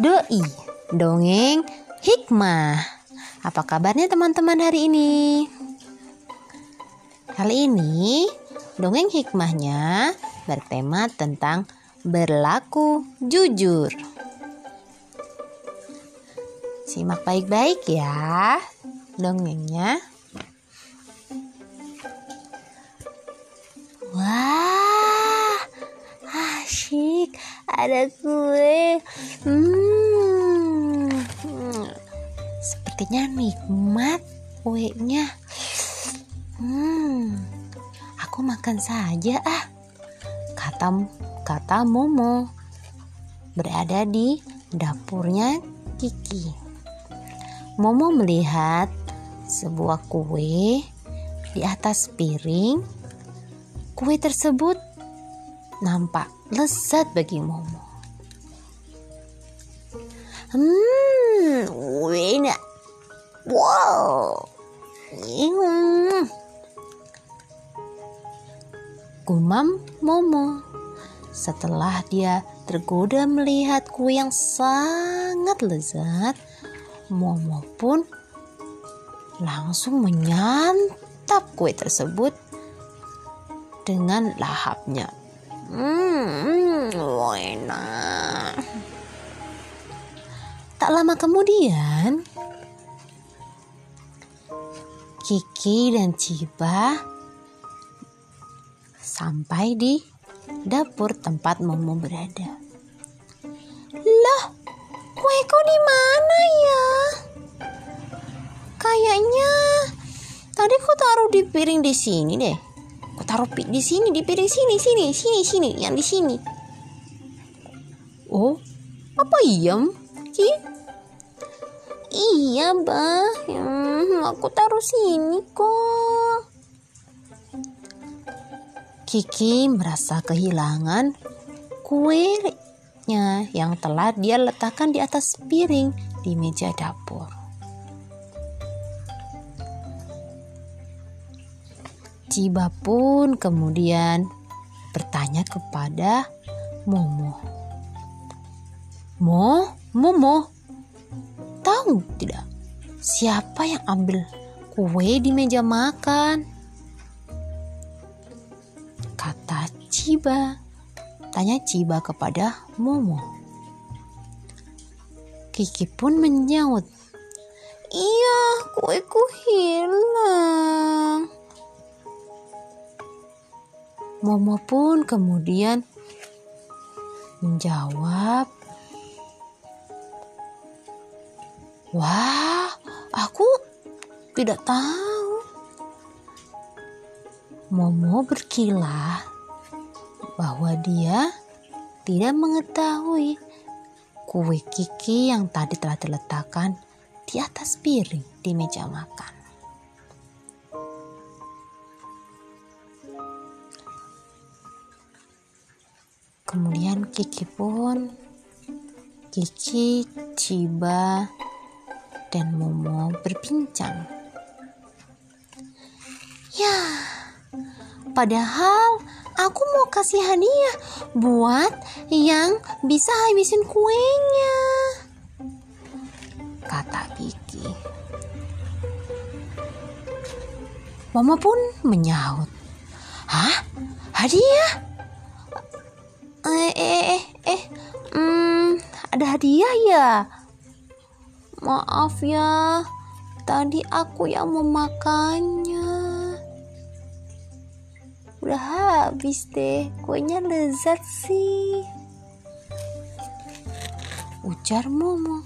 Doi, dongeng hikmah. Apa kabarnya teman-teman hari ini? Kali ini dongeng hikmahnya bertema tentang berlaku jujur. Simak baik-baik ya dongengnya. Wah, asyik ada kue. Hmm, sepertinya nikmat kuenya. Hmm, aku makan saja ah. Kata kata Momo berada di dapurnya Kiki. Momo melihat sebuah kue di atas piring. Kue tersebut nampak lezat bagi Momo. Hmm. Wow. Gumam Momo setelah dia tergoda melihat kue yang sangat lezat, Momo pun langsung menyantap kue tersebut dengan lahapnya. Hmm, enak. Tak lama kemudian, Kiki dan Ciba sampai di dapur tempat Momo berada. Lah, kueku di mana ya? Kayaknya tadi ku taruh di piring di sini deh. Ku taruh di sini di piring sini sini sini sini yang di sini. Oh, apa iyem? Ki? Iya, bah. Hmm, aku taruh sini kok. Kiki merasa kehilangan kuenya yang telah dia letakkan di atas piring di meja dapur. Ciba pun kemudian bertanya kepada Momo. Mo, Momo, tahu tidak siapa yang ambil kue di meja makan? Kata Ciba. Tanya Ciba kepada Momo. Kiki pun menyaut. Iya, kueku hilang. Momo pun kemudian menjawab, Wah, aku tidak tahu. Momo berkilah bahwa dia tidak mengetahui kue Kiki yang tadi telah diletakkan di atas piring di meja makan. Kemudian Kiki pun Kiki, Ciba, dan Momo berbincang. Ya, padahal aku mau kasih hadiah buat yang bisa habisin kuenya. Kata Kiki. Mama pun menyaut. Hah? Hadiah? Eh, eh, eh, eh, hmm, ada hadiah ya? Maaf ya, tadi aku yang memakannya. Udah habis deh, kuenya lezat sih. Ujar Momo.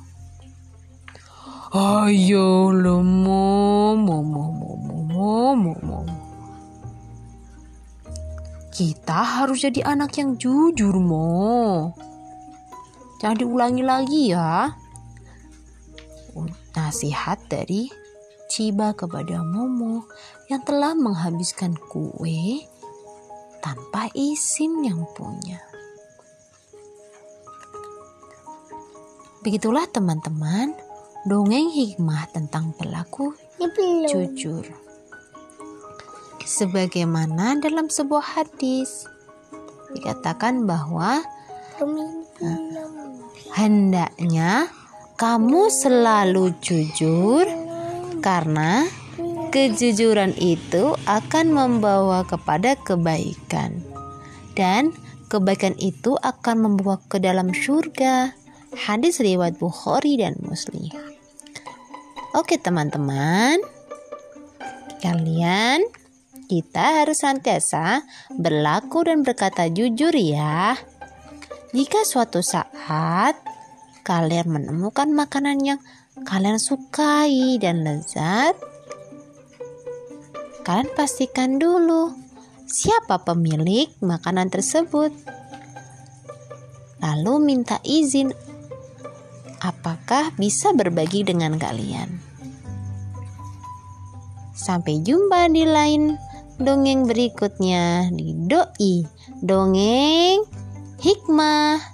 Ayo lo Momo, Momo, Momo, Momo. Kita harus jadi anak yang jujur, Mo. Jangan diulangi lagi ya nasihat dari Ciba kepada Momo yang telah menghabiskan kue tanpa izin yang punya. Begitulah teman-teman dongeng hikmah tentang pelaku jujur. Sebagaimana dalam sebuah hadis dikatakan bahwa Hendaknya kamu selalu jujur karena kejujuran itu akan membawa kepada kebaikan dan kebaikan itu akan membawa ke dalam surga. Hadis riwayat Bukhari dan Muslim. Oke teman-teman, kalian kita harus senantiasa berlaku dan berkata jujur ya. Jika suatu saat kalian menemukan makanan yang kalian sukai dan lezat, kalian pastikan dulu siapa pemilik makanan tersebut. Lalu minta izin apakah bisa berbagi dengan kalian. Sampai jumpa di lain dongeng berikutnya di doi dongeng hikmah.